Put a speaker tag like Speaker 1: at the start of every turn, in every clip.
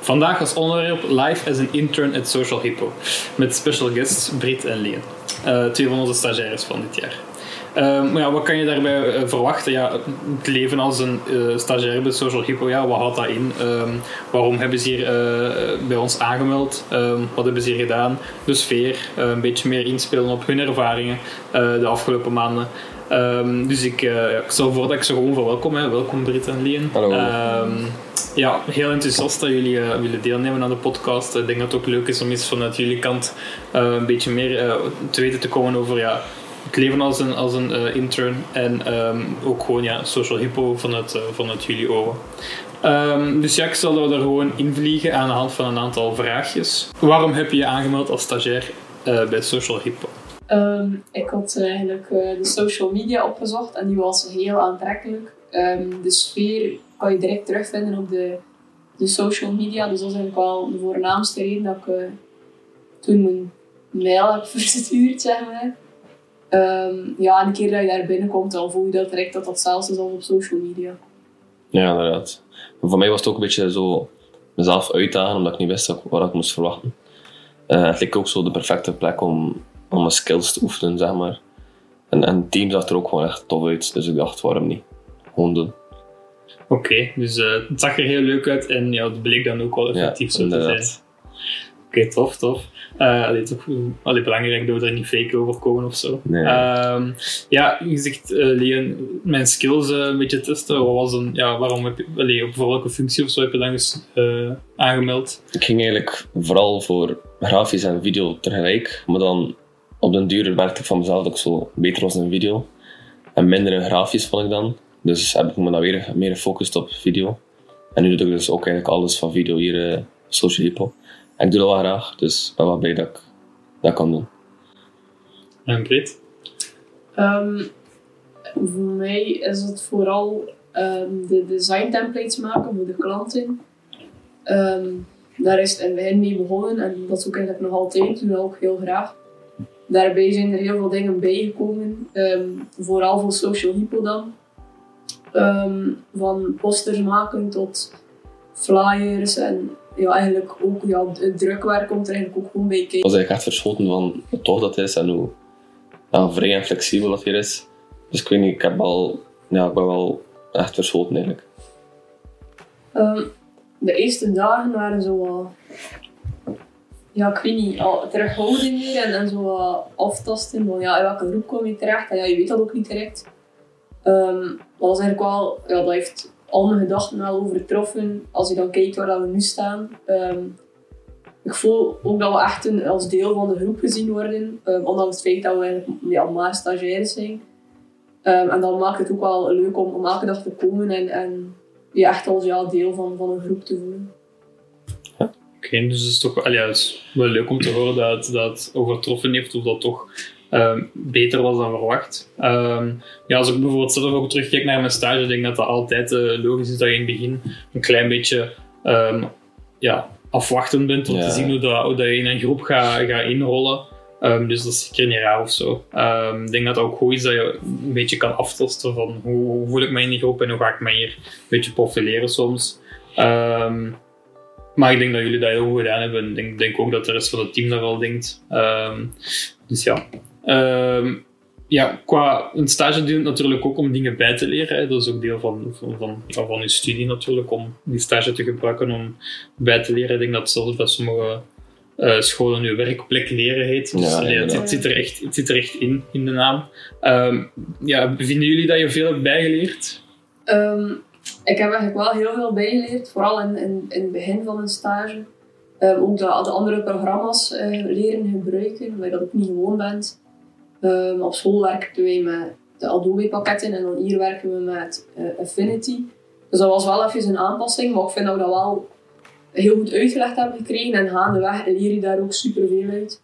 Speaker 1: Vandaag als onderwerp Live as an Intern at Social Hippo. Met special guests Brit en Leen. Uh, twee van onze stagiaires van dit jaar. Uh, maar ja, wat kan je daarbij uh, verwachten? Ja, het leven als een stagiair bij Social Hippo, ja, wat houdt dat in? Um, waarom hebben ze hier bij ons aangemeld? Um, wat hebben ze hier gedaan? De sfeer, een beetje meer inspelen op hun ervaringen de afgelopen maanden. Um, dus ik, ik stel voor dat ik ze gewoon verwelkom. Hè. Welkom Brit en Leen.
Speaker 2: Hallo
Speaker 1: ja, heel enthousiast dat jullie uh, willen deelnemen aan de podcast. Ik denk dat het ook leuk is om eens vanuit jullie kant uh, een beetje meer uh, te weten te komen over ja, het leven als een, als een intern en um, ook gewoon ja, social hippo vanuit, vanuit jullie ogen. Um, dus ja, ik zal er gewoon invliegen aan de hand van een aantal vraagjes. Waarom heb je je aangemeld als stagiair bij Social Hippo?
Speaker 3: Um, ik had eigenlijk de social media opgezocht en die was heel aantrekkelijk. de sfeer kan je direct terugvinden op de, de social media. Dus dat is eigenlijk wel de voornaamste reden dat ik uh, toen mijn mail heb verstuurd, zeg maar. Um, ja, en een keer dat je daar binnenkomt, dan voel je dat direct dat dat hetzelfde is als op social media.
Speaker 2: Ja, inderdaad. voor mij was het ook een beetje zo mezelf uitdagen, omdat ik niet wist wat ik moest verwachten. Uh, het leek ook zo de perfecte plek om, om mijn skills te oefenen, zeg maar. En, en het team zag er ook gewoon echt tof uit, dus ik dacht, waarom niet? Gewoon doen.
Speaker 1: Oké, dus uh, het zag er heel leuk uit en ja, het bleek dan ook wel effectief zo te zijn. Oké, tof, tof. Uh, allee, toch allee, belangrijk dat we er niet fake over komen of zo.
Speaker 2: Nee.
Speaker 1: Um, ja, je zegt, uh, Leon, mijn skills uh, een beetje testen. Wat was dan, ja, waarom heb je, allee, voor welke functie of zo heb je dan eens aangemeld?
Speaker 2: Ik ging eigenlijk vooral voor grafisch en video tegelijk, maar dan op den duur merkte ik van mezelf dat ik zo beter was in video. En minder in grafisch vond ik dan. Dus heb ik me dan weer meer gefocust op video. En nu doe ik dus ook eigenlijk alles van video hier, uh, social hippo. En ik doe dat wel graag, dus ik ben wel blij dat ik dat kan doen.
Speaker 1: En Brit?
Speaker 3: Um, voor mij is het vooral um, de design templates maken voor de klanten. Um, daar is het in het begin mee begonnen en dat is ook eigenlijk nog altijd, doe ik ook heel graag. Daarbij zijn er heel veel dingen bijgekomen, vooral voor social hippo dan. Um, van posters maken tot flyers en ja, eigenlijk ook ja, het drukwerk komt er eigenlijk ook gewoon bij kijken.
Speaker 2: Ik was eigenlijk echt verschoten van hoe tof dat is en hoe ja, vrij en flexibel dat hier is. Dus ik weet niet, ik, heb al, ja, ik ben wel echt verschoten eigenlijk.
Speaker 3: Um, de eerste dagen waren zo ja, ik weet niet, al terughouding en, en zo aftasten van ja, in welke groep kom je terecht en ja, je weet dat ook niet direct. Um, dat was eigenlijk wel, ja, dat heeft al mijn gedachten wel overtroffen als je dan kijkt waar we nu staan. Um, ik voel ook dat we echt een, als deel van de groep gezien worden, um, ondanks het feit dat we ja, maar stagiaires zijn. en dan maakt het ook wel leuk om, om elke dag te komen en, en je echt als ja, deel van, van een groep te voelen.
Speaker 1: Oké, dus het is toch het wel leuk om te horen dat, dat overtroffen heeft, of dat toch Ehm, beter was dan verwacht. Um, ja, als ik bijvoorbeeld zelf ook terugkijk naar mijn stage, denk ik dat dat altijd uh, logisch is dat je in het begin een klein beetje um, ja, afwachtend bent om te zien hoe, dat, hoe dat je in een groep gaat ga inrollen. dus dat is zeker niet raar of zo. ik denk dat het ook goed is dat je een beetje kan aftasten van hoe, hoe, voel ik mij in die groep en hoe ga ik mij hier een beetje profileren soms. maar ik denk dat jullie dat heel goed gedaan hebben. Ik denk, denk ook dat de rest van het team dat wel denkt. dus ja, Um, ja, qua een stage dient natuurlijk ook om dingen bij te leren. Hè. Dat is ook deel van, van, van, van je studie natuurlijk, om die stage te gebruiken om bij te leren. Ik denk dat zelfs bij sommige uh, scholen nu werkplek leren heet. Dus ja, het, het, zit er echt, het zit er echt in, in de naam. Um, ja, vinden jullie dat je veel hebt bijgeleerd?
Speaker 3: Um, ik heb eigenlijk wel heel veel bijgeleerd, vooral in, in, in het begin van een stage. ook de, de andere programma's uh, leren gebruiken, waar je dat ook niet gewoon bent. Um, op school werken we met de Adobe pakketten en dan hier werken we met Affinity. Dus dat was wel even een aanpassing, maar ik vind dat we dat wel heel goed uitgelegd heb gekregen. En gaandeweg leer je daar ook superveel uit.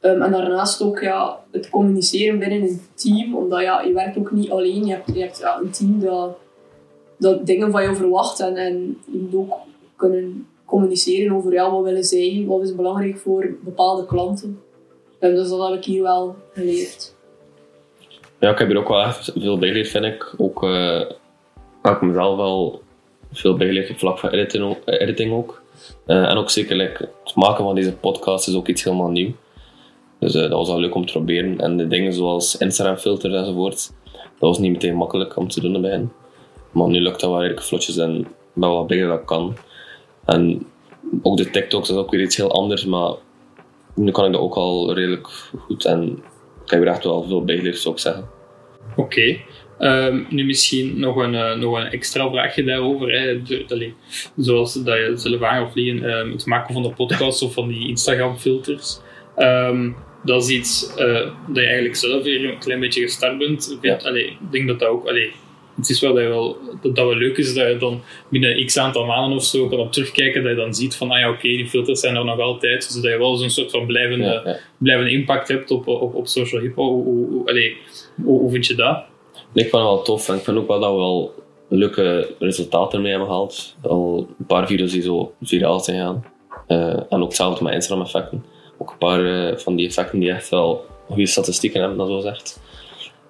Speaker 3: Ehm, en daarnaast ook ja, het communiceren binnen een team. Omdat ja, je werkt ook niet alleen. Je hebt, een team dat, dat dingen van je verwacht. En, en je moet ook kunnen communiceren over ja, wat willen zij, wat is belangrijk voor bepaalde klanten. Um, dus dat heb ik hier wel geleerd.
Speaker 2: Ja, ik heb hier ook wel echt veel bijgeleerd, vind ik. Ook uh, heb ik mezelf wel veel bijgeleerd op vlak van editing, ook. Editing ook. Uh, en ook zeker het maken van deze podcast is ook iets helemaal nieuw. Dus dat was wel leuk om te proberen. En de dingen zoals Instagram filters enzovoort, dat was niet meteen makkelijk om te doen bij. Maar nu lukt dat wel redelijk vlotjes en ben blij dat dat kan. En ook de TikToks is ook weer iets heel anders, maar nu kan ik dat ook al redelijk goed en ik heb er echt wel veel bijgeleerd, zou ik zeggen.
Speaker 1: Oké. Okay. Um, nu misschien nog een, uh, nog een extra vraagje daarover. Hè. De, de, zoals dat je zelf aangevliegen, um, het maken van de podcast of van die Instagram filters. Um, dat is iets uh, dat je eigenlijk zelf weer een klein beetje gestart bent. Ja. Allee, ik denk dat dat ook... Allee, het is wel dat, wel, dat, dat wel leuk is dat je dan binnen x aantal maanden of zo kan op terugkijken, dat je dan ziet van, ah ja, oké, okay, die filters zijn er nog altijd, dus dat je wel zo'n soort van blijvende, ja, ja. blijvende impact hebt op, op, op social hip-hop. Hoe, hoe, allee, hoe, hoe, vind je dat?
Speaker 2: Ik vind het wel tof en ik vind ook wel dat we wel leuke resultaten mee hebben gehaald. Al een paar video's die zo viraal zijn gegaan. Uh, en ook hetzelfde met Instagram-effecten. Ook een paar uh, van die effecten die echt wel goede statistieken hebben, dat zo zegt.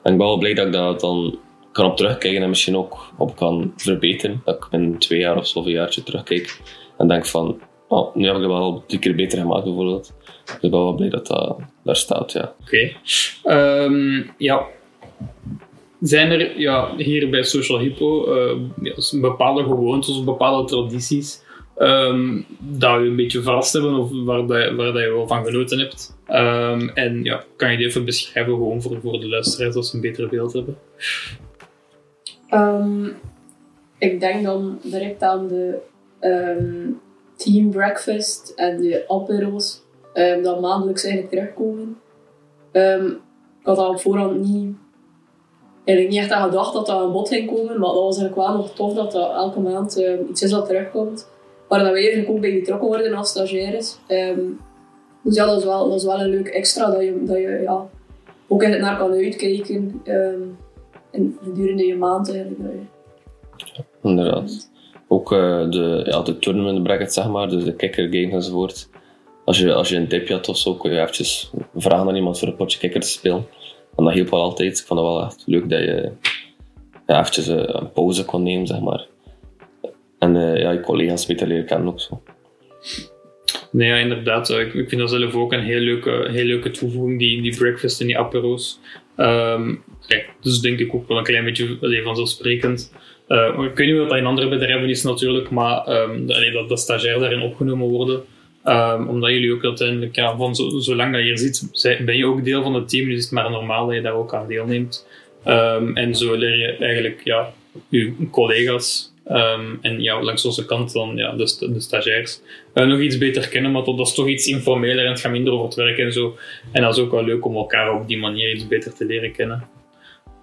Speaker 2: En ik ben wel blij dat ik dat dan kan op terugkijken en misschien ook op kan verbeteren. Dat ik in twee jaar of zo, een jaartje terugkijk en denk van, oh, nu heb ik het wel drie keer beter gemaakt bijvoorbeeld. Ik ben wel blij dat dat daar staat, ja.
Speaker 1: Oké. Um, ja. Zijn er ja, hier bij Social Hippo uh, bepaalde gewoontes of bepaalde tradities um, dat je een beetje verrast hebben of waar, dat, waar dat je wel van genoten hebt? Um, en ja, kan je die even beschrijven gewoon voor, voor de luisteraars als ze een beter beeld hebben?
Speaker 3: Um, ik denk dan direct aan de um, team breakfast en de apero's um, dat maandelijks eigenlijk terugkomen. ik had al voorhand niet, eigenlijk niet echt aan gedacht dat dat aan bod ging komen, maar dat was eigenlijk wel nog tof dat dat elke maand iets is dat terugkomt. Waar dat wij eigenlijk ook bij betrokken worden als stagiaires. dus ja, dat is, wel, wel een leuk extra dat je, dat je ja, ook naar kan uitkijken en gedurende je maand eigenlijk.
Speaker 2: Inderdaad. Ook uh, de, ja, de tournament bracket, zeg maar, dus de kicker games enzovoort. Als je, als je een tipje had of zo, kun je eventjes vragen aan iemand voor een potje kikker te spelen. En dat hielp wel altijd. Ik vond het wel echt leuk dat je ja, eventjes uh, een pauze kon nemen, zeg maar. En uh, ja, je collega's beter leren kennen ook zo.
Speaker 1: Nee, ja, inderdaad. Ik, ik vind dat zelf ook een heel leuke, heel leuke toevoeging, die, die breakfast en die apero's. Um, okay, dus denk ik ook wel een klein beetje vanzelfsprekend. Uh, ik weet niet of dat in andere bedrijven is natuurlijk, maar allee, dat, dat stagiairs daarin opgenomen worden. Um, omdat jullie ook uiteindelijk, ja, van zo, zolang dat je hier zit, ben je ook deel van het team, dus is het maar normaal dat je daar ook aan deelneemt. en zo leer je eigenlijk ja, je collega's Um, en ja, langs onze kant dan ja, de, de stagiairs uh, nog iets beter kennen, maar dat is toch iets informeler en het gaat minder over het werk en zo. En dat is ook wel leuk om elkaar op die manier iets beter te leren kennen.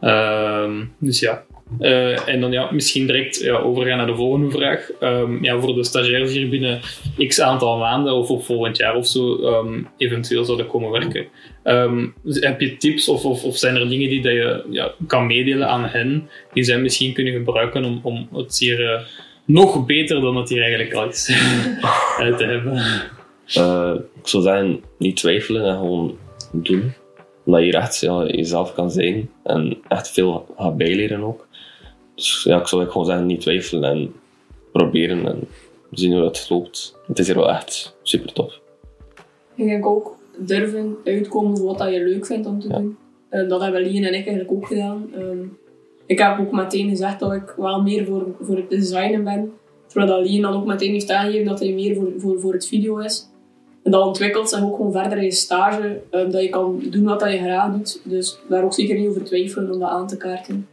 Speaker 1: Um, dus ja. Uh, en dan ja, misschien direct ja, overgaan naar de volgende vraag. Um, ja, voor de stagiairs hier binnen x aantal maanden of, of volgend jaar of zo eventueel zouden komen werken. heb je tips of, of, of, zijn er dingen die dat je ja, kan meedelen aan hen die zij misschien kunnen gebruiken om, om het hier uh, nog beter dan het hier eigenlijk al is te hebben?
Speaker 2: Uh, ik zou zeggen, niet twijfelen en gewoon doen omdat je echt jezelf kan zijn en echt veel gaat bijleren ook. Dus ja, ik zou gewoon zeggen, niet twijfelen en proberen en zien hoe het loopt. Het is hier wel echt super tof.
Speaker 3: Ik denk ook durven uitkomen voor wat je leuk vindt om te doen. Uh, dat hebben Lien en ik eigenlijk ook gedaan. Uh, ik heb ook meteen gezegd dat ik wel meer voor, voor het designen ben. Terwijl Lien dan ook meteen heeft aangegeven dat hij meer voor, voor, voor het video is. En dat ontwikkelt zich ook gewoon verder in je stage, um, dat je kan doen wat je graag doet. Dus daar ook zeker niet over twijfelen om dat aan te kaarten.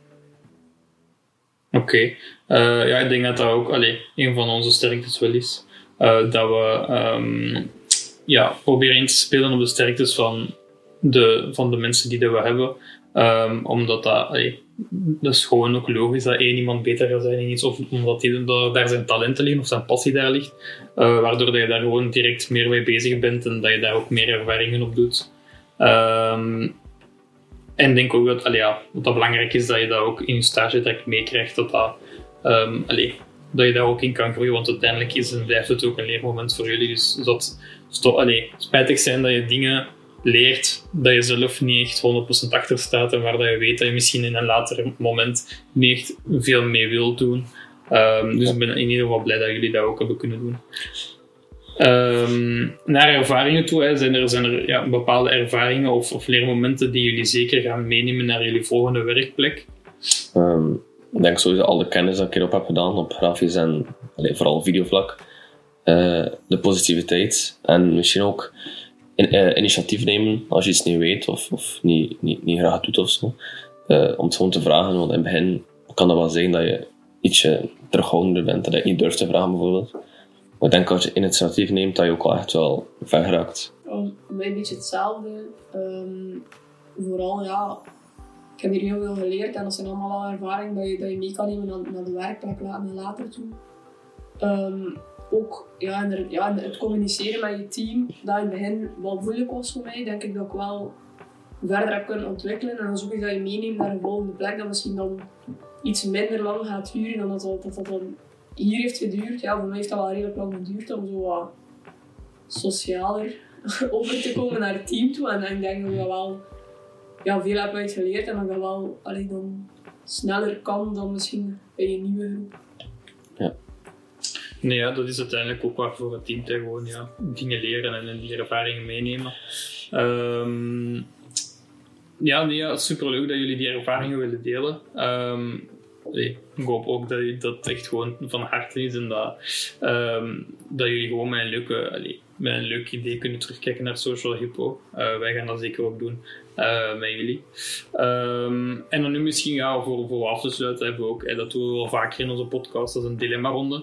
Speaker 1: Oké, uh, ja, ik denk dat dat ook allee, een van onze sterktes wel is. Uh, dat we um, ja, proberen in te spelen op de sterktes van de, van de mensen die dat we hebben. Um, omdat dat, allee, dat is gewoon ook logisch dat één iemand beter gaat zijn in iets, of omdat hij, dat daar zijn talenten liggen of zijn passie daar ligt, uh, waardoor dat je daar gewoon direct meer mee bezig bent en dat je daar ook meer ervaringen op doet. Um, en ik denk ook dat, allee, ja, dat belangrijk is, dat je dat ook in je stage direct meekrijgt, dat, dat, um, allee, dat je daar ook in kan groeien, want uiteindelijk is en blijft het ook een leermoment voor jullie. Dus dat allee, spijtig zijn dat je dingen leert dat je zelf niet echt 100% achter staat en waar dat je weet dat je misschien in een later moment niet echt veel mee wilt doen. Um, dus ik ben in ieder geval blij dat jullie dat ook hebben kunnen doen. Um, naar ervaringen toe, hè, zijn er, zijn er ja, bepaalde ervaringen of, of, leermomenten die jullie zeker gaan meenemen naar jullie volgende werkplek?
Speaker 2: Um, ik denk sowieso al de kennis dat ik hierop heb gedaan op grafisch en allee, vooral videovlak. Uh, de positiviteit en misschien ook uh, initiatief nemen als je iets niet weet of, of niet, niet, graag doet of zo. Uh, om het gewoon te vragen, want in het begin kan dat wel zijn dat je ietsje terughoudender bent, dat je niet durft te vragen bijvoorbeeld. Maar ik denk als je initiatief neemt, dat je ook wel echt wel ver geraakt.
Speaker 3: Oh, een beetje hetzelfde. Um, vooral, ja, ik heb hier heel veel geleerd en dat zijn allemaal al ervaringen dat je, dat je mee kan nemen naar, de werkplek naar later toe. Um, ook ja, en er, ja, het communiceren met je team, dat in het begin wel moeilijk was voor mij, denk ik dat ik wel verder heb kunnen ontwikkelen. En dan zoek je dat je meeneemt naar een volgende plek, dat misschien dan iets minder lang gaat duren dan dat dat, dat, dat dan hier heeft geduurd. Ja, voor mij heeft dat wel redelijk lang geduurd om zo wat socialer over te komen naar het team toe. En ik denk dat ik wel ja, veel heb uitgeleerd en dat ik dat wel allee, dan sneller kan dan misschien bij een nieuwe groep.
Speaker 2: Ja.
Speaker 1: Nee, ja, dat is uiteindelijk ook waar voor het team te gewoon ja, dingen leren en die ervaringen meenemen. Um, ja, nee, ja, superleuk dat jullie die ervaringen willen delen. Um, ik hoop ook dat dat echt gewoon van harte is en dat, um, dat jullie gewoon met een, leuke, allee, een leuk idee kunnen terugkijken naar Social Hippo. Uh, wij gaan dat zeker ook doen uh, met jullie. Um, en dan nu misschien ja, voor, voor af te sluiten hebben we ook, en dat doen we wel vaker in onze podcast, dat is een dilemma-ronde.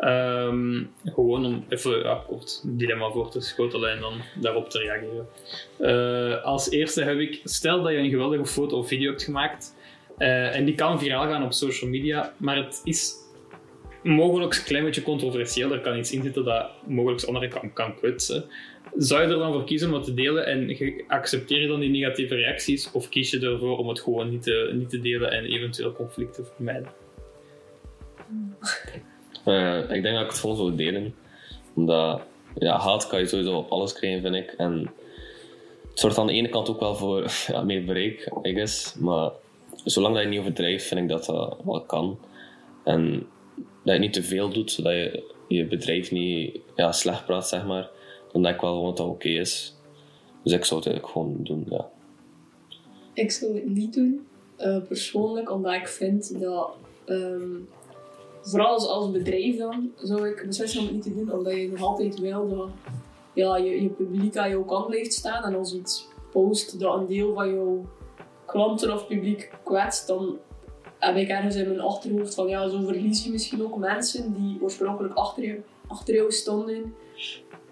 Speaker 1: Um, gewoon om even ja, kort dilemma voor te schotelen en dan daarop te reageren. Als eerste heb ik, stel dat je een geweldige foto of video hebt gemaakt uh, en die kan viraal gaan op social media, maar het is mogelijk een klein beetje controversieel. Er kan iets in zitten dat mogelijk anderen kan, kan kwetsen. Zou je er dan voor kiezen om het te delen en accepteer je dan die negatieve reacties? Of kies je ervoor om het gewoon niet te, niet te delen en eventueel conflicten te vermijden?
Speaker 2: Uh, ik denk dat ik het gewoon zou delen. Omdat ja, haat kan je sowieso op alles krijgen, vind ik. En het zorgt aan de ene kant ook wel voor ja, meer bereik, I guess. Maar zolang dat je niet overdrijft, vind ik dat dat wel kan. En dat je niet te veel doet, zodat je je bedrijf niet ja, slecht praat, zeg maar. Dan denk ik wel gewoon dat dat oké is. Dus ik zou het eigenlijk gewoon doen, ja.
Speaker 3: Ik zou het niet doen, uh, persoonlijk, omdat ik vind dat... Um, vooral als, als bedrijf dan, zou ik beslissen om het niet te doen, omdat je nog altijd wil dat ja, je, je publiek aan jouw kant blijft staan. En als iets post dat een deel van jouw klanten of publiek kwetst, dan heb ik ergens in mijn achterhoofd van ja, zo verlies je misschien ook mensen die oorspronkelijk achter jou, achter jou stonden. Um,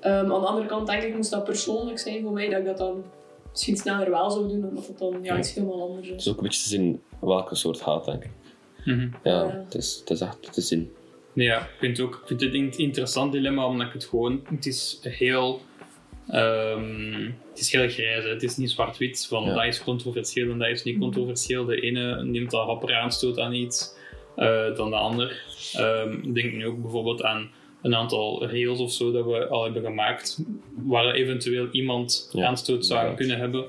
Speaker 3: aan de andere kant denk ik, moest dat persoonlijk zijn voor mij, dat ik dat dan misschien sneller wel zou doen, omdat het dan ja, iets helemaal anders is.
Speaker 2: Het is ook een beetje te zien welke soort haat, denk ik.
Speaker 1: Mm -hmm.
Speaker 2: Ja. Het, is, het is echt te zien.
Speaker 1: Ja, ik vind, ook, ik vind het een interessant dilemma, omdat ik het gewoon, het is heel Um, het is heel grijs, hè. het is niet zwart-wit ja. dat is controversieel en dat is niet controversieel. De ene neemt al rapper aanstoot aan iets uh, dan de ander. Um, ik denk nu ook bijvoorbeeld aan een aantal rails of zo dat we al hebben gemaakt, waar eventueel iemand ja, aanstoot zou ja. kunnen hebben.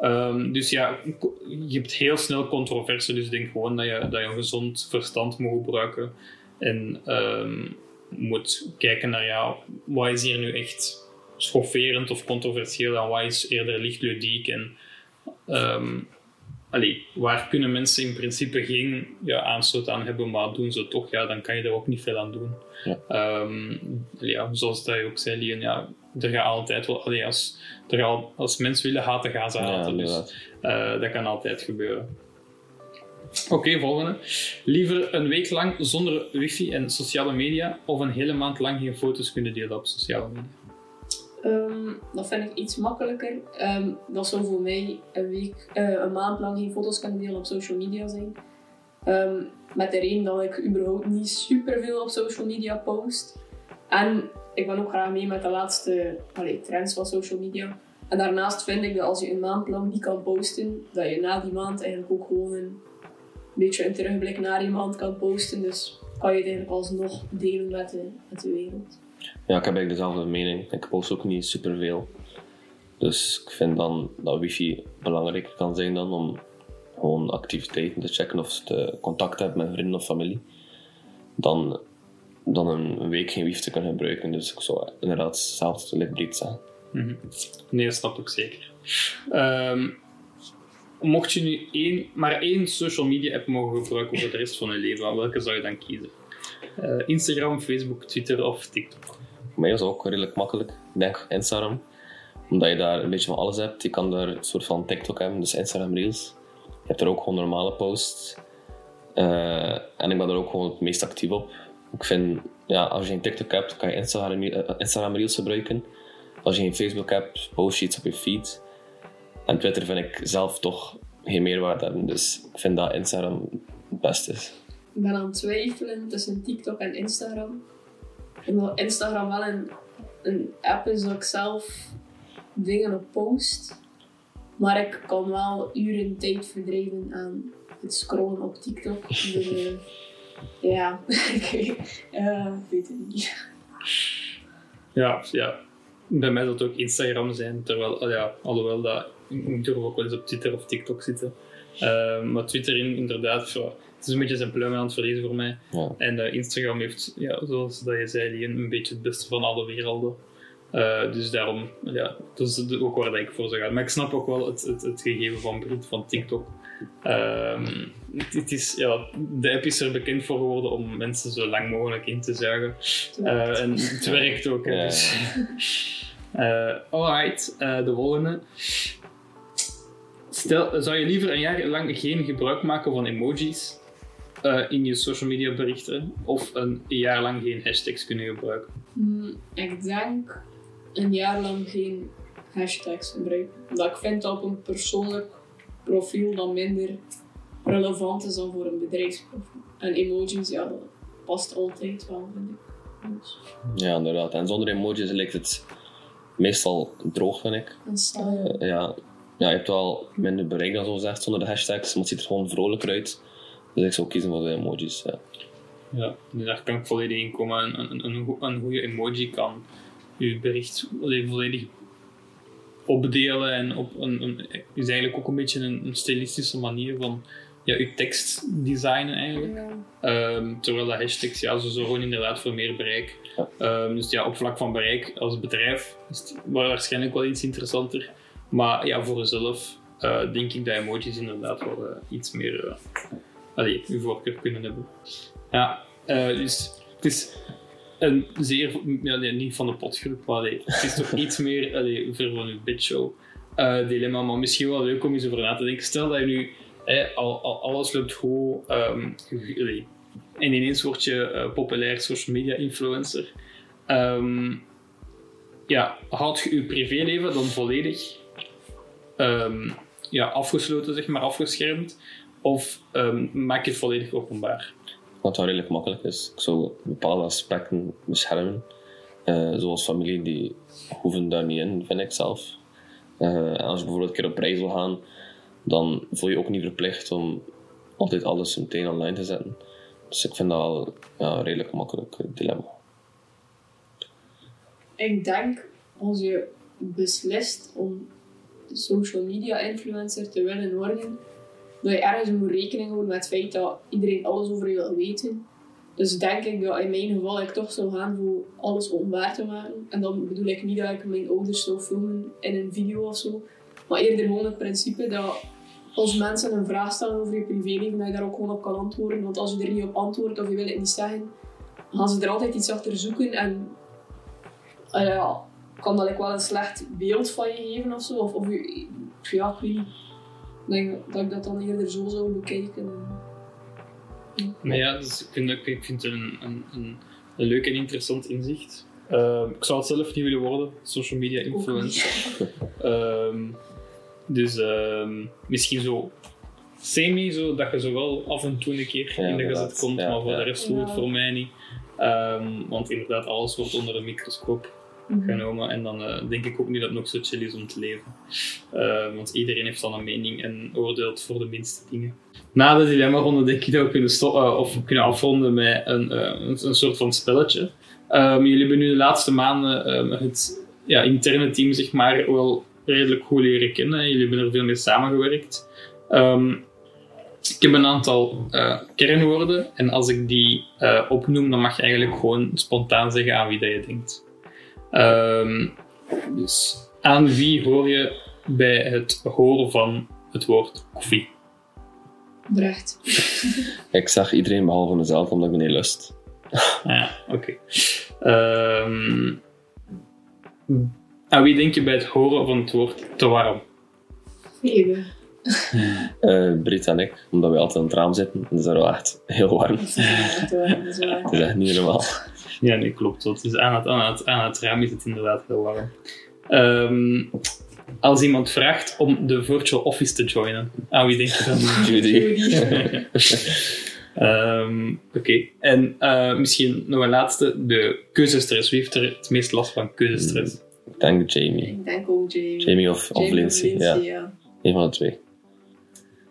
Speaker 1: Um, dus ja, je hebt heel snel controverse, dus ik denk gewoon dat je, dat je een gezond verstand moet gebruiken en moet kijken naar ja, wat is hier nu echt schofferend of controversieel en wat is eerder licht ludiek. En, um, allee, waar kunnen mensen in principe geen ja, aanstoot aan hebben, maar doen ze toch, ja, dan kan je er ook niet veel aan doen.
Speaker 2: Ja.
Speaker 1: Um, ja, zoals dat je ook zei, Lien, ja, er gaat altijd wel, allee, als, er gaat, als mensen willen haten, gaan ze haten. Ja, dus uh, dat kan altijd gebeuren. Oké, okay, volgende. Liever een week lang zonder wifi en sociale media of een hele maand lang geen foto's kunnen delen op sociale media?
Speaker 3: Ehm, dat vind ik iets makkelijker. Ehm, dat zou voor mij een week, eh, een maand lang geen foto's kunnen delen op social media zijn. Ehm, met de reden dat ik überhaupt niet superveel op social media post. En ik ben ook graag mee met de laatste trends van social media. En daarnaast vind ik dat als je een maand lang niet kan posten, dat je na die maand eigenlijk ook gewoon een beetje een terugblik naar die maand kan posten. Dus kan je het eigenlijk alsnog delen met de, met de wereld.
Speaker 2: Ja, ik heb eigenlijk dezelfde mening. Ik post ook niet superveel. Dus ik vind dan dat wifi belangrijker kan zijn dan om gewoon activiteiten te checken of ze contact hebben met vrienden of familie. Dan, dan een week geen wifi te kunnen gebruiken. Dus ik zou inderdaad zelf libreed zeggen.
Speaker 1: Nee, dat snap ik zeker. Ehm, mocht je nu één, maar één social media app mogen gebruiken voor de rest van je leven, welke zou je dan kiezen? Eh, Instagram, Facebook, Twitter of TikTok?
Speaker 2: Voor mij was ook redelijk makkelijk. Ik denk Instagram. Omdat je daar een beetje van alles hebt. Je kan daar een soort van TikTok hebben, dus Instagram Reels. Je hebt er ook gewoon normale posts. Eh, en ik ben er ook gewoon het meest actief op. Ik vind, ja, als je geen TikTok hebt, kan je Instagram, eh, Instagram Reels gebruiken. Als je geen Facebook hebt, post je iets op je feed. En Twitter vind ik zelf toch geen meerwaarde hebben. Dus ik vind dat Instagram het beste is.
Speaker 3: Ik ben aan het twijfelen tussen TikTok en Instagram. Omdat Instagram wel een, een app is dat ik zelf dingen op post. Maar ik kan wel uren tijd verdrijven aan het scrollen op TikTok. Dus, eh, ja, ik weet- eh, ik weet het niet.
Speaker 1: Ja, ja. Bij mij zal het ook Instagram zijn, terwijl, al ja, alhoewel dat, ik durf ook wel eens op Twitter of TikTok zitten. Eh, maar Twitter in, inderdaad, is een beetje zijn pluim aan het verliezen voor mij.
Speaker 2: Ja.
Speaker 1: En eh, Instagram heeft, ja, zoals dat je zei, een beetje het beste van alle werelden. Eh, dus daarom, ja, dat is de- ook waar dat ik voor zou gaan. Maar ik snap ook wel het, het, het gegeven van van TikTok. Ehm, het, het is, ja, de app is er bekend voor geworden om mensen zo lang mogelijk in te zuigen. Eh, en het werkt ook.
Speaker 2: Ja.
Speaker 1: Dus. Eh, alright, de volgende. Stel, zou je liever een jaar lang geen gebruik maken van emojis eh, in je social media berichten of een jaar lang geen hashtags kunnen gebruiken?
Speaker 3: Hmm, ik denk een jaar lang geen hashtags gebruiken. Omdat ik vind dat op een persoonlijk profiel dan minder relevant is dan voor een bedrijfsprofiel. En emojis, ja, dat past altijd wel, vind ik. Dus,
Speaker 2: Ja, inderdaad. En zonder emojis lijkt het meestal droog, vind ik.
Speaker 3: en.
Speaker 2: Eh, ja. ja, je hebt wel minder bereik dan zo zegt zonder de hashtags, maar het ziet er gewoon vrolijker uit. Dus ik zou kiezen voor de emojis. Ja.
Speaker 1: Ja, daar kan ik volledig in komen. Een, een, een, go- een goede emoji kan je bericht volledig opdelen en op een, een, is eigenlijk ook een beetje een, een stilistische manier van ja, je tekst designen eigenlijk.
Speaker 3: Ja.
Speaker 1: Ehm, terwijl de hashtags, ja, ze zorgen inderdaad voor meer bereik.
Speaker 2: Ja.
Speaker 1: Ehm, dus ja, op vlak van bereik als bedrijf is het waarschijnlijk wel iets interessanter. Maar ja, voor jezelf eh, denk ik dat emojis inderdaad wel eh, iets meer uh, allee, uw voorkeur kunnen hebben. Ja, eh, dus het is een zeer, nee, niet van de potgroep, maar het is toch iets meer allee, ver van uw bedshow eh dilemma, maar misschien wel leuk om eens over na te denken. Stel dat je nu al, al, alles loopt goed ehm, en ineens word je eh, populair social media influencer. Ehm, ja, houd je je privéleven dan volledig ehm, ja, afgesloten, zeg maar, afgeschermd? Of ehm, maak je het volledig openbaar?
Speaker 2: Wat wel redelijk makkelijk is. Ik zou bepaalde aspecten beschermen. Eh, zoals familie, die hoeven daar niet in, vind ik zelf. Eh, en als je bijvoorbeeld een keer op reis wil gaan, dan voel je je ook niet verplicht om altijd alles meteen online te zetten. Dus ik vind dat wel ja, een redelijk makkelijk dilemma.
Speaker 3: Ik denk als je beslist om social media influencer te willen worden, dat je ergens moet rekening houden met het feit dat iedereen alles over je wil weten. Dus denk ik dat in mijn geval ik toch zou gaan voor alles openbaar te maken. En dan bedoel ik niet dat ik mijn ouders zou filmen in een video of zo. Maar eerder gewoon het principe dat als mensen een vraag stellen over je privéleven, dat je daar ook gewoon op kan antwoorden. Want als je er niet op antwoordt of je wil het niet zeggen, gaan ze er altijd iets achter zoeken. En ah ja, kan dat ik wel een slecht beeld van je geven of zo. Of, of je, ja, ik niet. Ik denk dat ik dat dan eerder zo zou bekijken.
Speaker 1: Maar ja, dus ik vind, dat- ik vind het een, een, een, een leuk en interessant inzicht. Ehm, ik zou het zelf niet willen worden, social media influencer. Ehm, dus ehm, misschien zo semi, zo, dat je zo wel af en toe een keer
Speaker 2: Ja,
Speaker 1: in de gezet komt,
Speaker 2: Ja,
Speaker 1: maar voor
Speaker 2: ja.
Speaker 1: de rest doet het
Speaker 3: Ja.
Speaker 1: voor mij niet. Ehm, want inderdaad, alles wordt onder een microscoop. Genomen en dan eh, denk ik ook niet dat het nog zo chill is om te leven. Ehm, want iedereen heeft dan een mening en oordeelt voor de minste dingen. Na de dilemma-ronde denk ik dat we kunnen, eh, of kunnen afronden met een, eh, een, een soort van spelletje. Ehm, jullie hebben nu de laatste maanden ehm, het ja, interne team zeg maar, wel redelijk goed leren kennen. Jullie hebben er veel mee samengewerkt. Ehm, ik heb een aantal eh, kernwoorden en als ik die eh, opnoem, dan mag je eigenlijk gewoon spontaan zeggen aan wie dat je denkt. Ehm, dus aan wie hoor je bij het horen van het woord koffie?
Speaker 3: Brecht.
Speaker 2: Ik zag iedereen behalve mezelf, omdat ik me niet lust.
Speaker 1: Ah, ja, oké. Ehm, aan wie denk je bij het horen van het woord te warm?
Speaker 3: Even.
Speaker 2: Eh Brit en ik, omdat we altijd aan het raam zitten. Het is daar wel echt heel warm.
Speaker 3: Dat is echt waar, dat is.
Speaker 2: Het is echt niet normaal.
Speaker 1: Ja, nee, klopt. Dat is aan, het, aan, het, aan het raam is het inderdaad heel warm. Ehm, als iemand vraagt om de virtual office te joinen, aan wie denk je dan?
Speaker 2: Judy.
Speaker 1: Ehm, Oké, en eh, misschien nog een laatste, de keuzestress. Wie heeft er het meest last van keuzestress?
Speaker 2: Ik denk Jamie.
Speaker 3: Ik denk ook Jamie.
Speaker 2: Jamie of, of
Speaker 3: Jamie
Speaker 2: Lindsay. Ja,
Speaker 3: ja.
Speaker 2: een van de twee.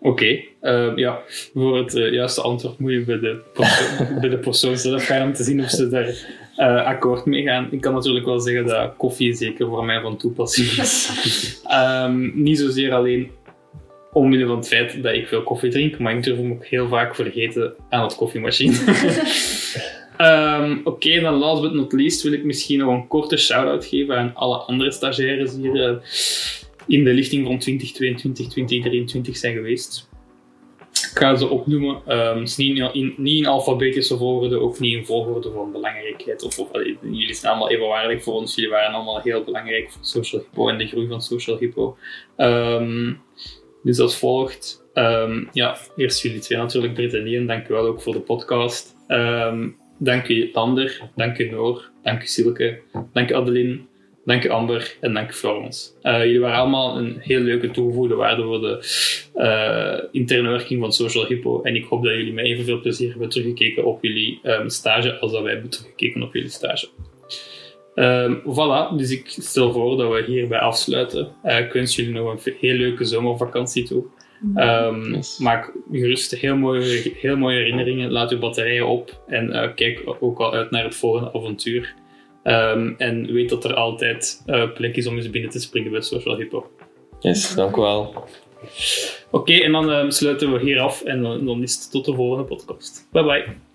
Speaker 1: Oké, ehm, ja, voor het eh, juiste antwoord moet je bij de, persoon, bij de persoon zelf gaan om te zien of ze daar eh, akkoord mee gaan. Ik kan natuurlijk wel zeggen dat koffie zeker voor mij van toepassing is. Ehm, niet zozeer alleen omwille van het feit dat ik veel koffie drink, maar ik durf hem ook heel vaak vergeten aan het koffiemachine. Ehm, Oké, dan last but not least wil ik misschien nog een korte shout-out geven aan alle andere stagiaires hier eh, in de lichting van 2022, 2023 zijn geweest. Ik ga ze opnoemen. Ehm, is niet in, niet in alfabetische volgorde, ook niet in volgorde van belangrijkheid. Of, jullie zijn allemaal even waardelijk voor ons. Jullie waren allemaal heel belangrijk voor Social Hippo en de groei van Social Hippo. Ehm, dus als volgt. Ehm, ja, eerst jullie twee natuurlijk, Britt en Ian. Dank u wel ook voor de podcast. Dank u Lander, dank u Noor, dank u Silke, dank u Adeline, dank Amber en dank Florence. Eh, jullie waren allemaal een heel leuke toegevoegde waarde voor de eh, interne werking van Social Hippo. En ik hoop dat jullie met evenveel plezier hebben teruggekeken op jullie ehm, stage als dat wij hebben teruggekeken op jullie stage. Ehm, voilà, dus ik stel voor dat we hierbij afsluiten. Eh, ik wens jullie nog een heel leuke zomervakantie toe. Ehm,
Speaker 2: Yes.
Speaker 1: Maak gerust heel mooie, heel mooie herinneringen. Laat uw batterijen op en kijk ook al uit naar het volgende avontuur. Ehm, en weet dat er altijd eh, plek is om eens binnen te springen bij Social Hippo.
Speaker 2: Yes, dank u wel.
Speaker 1: Oké, en dan ehm, sluiten we hier af en dan, dan is het tot de volgende podcast. Bye bye.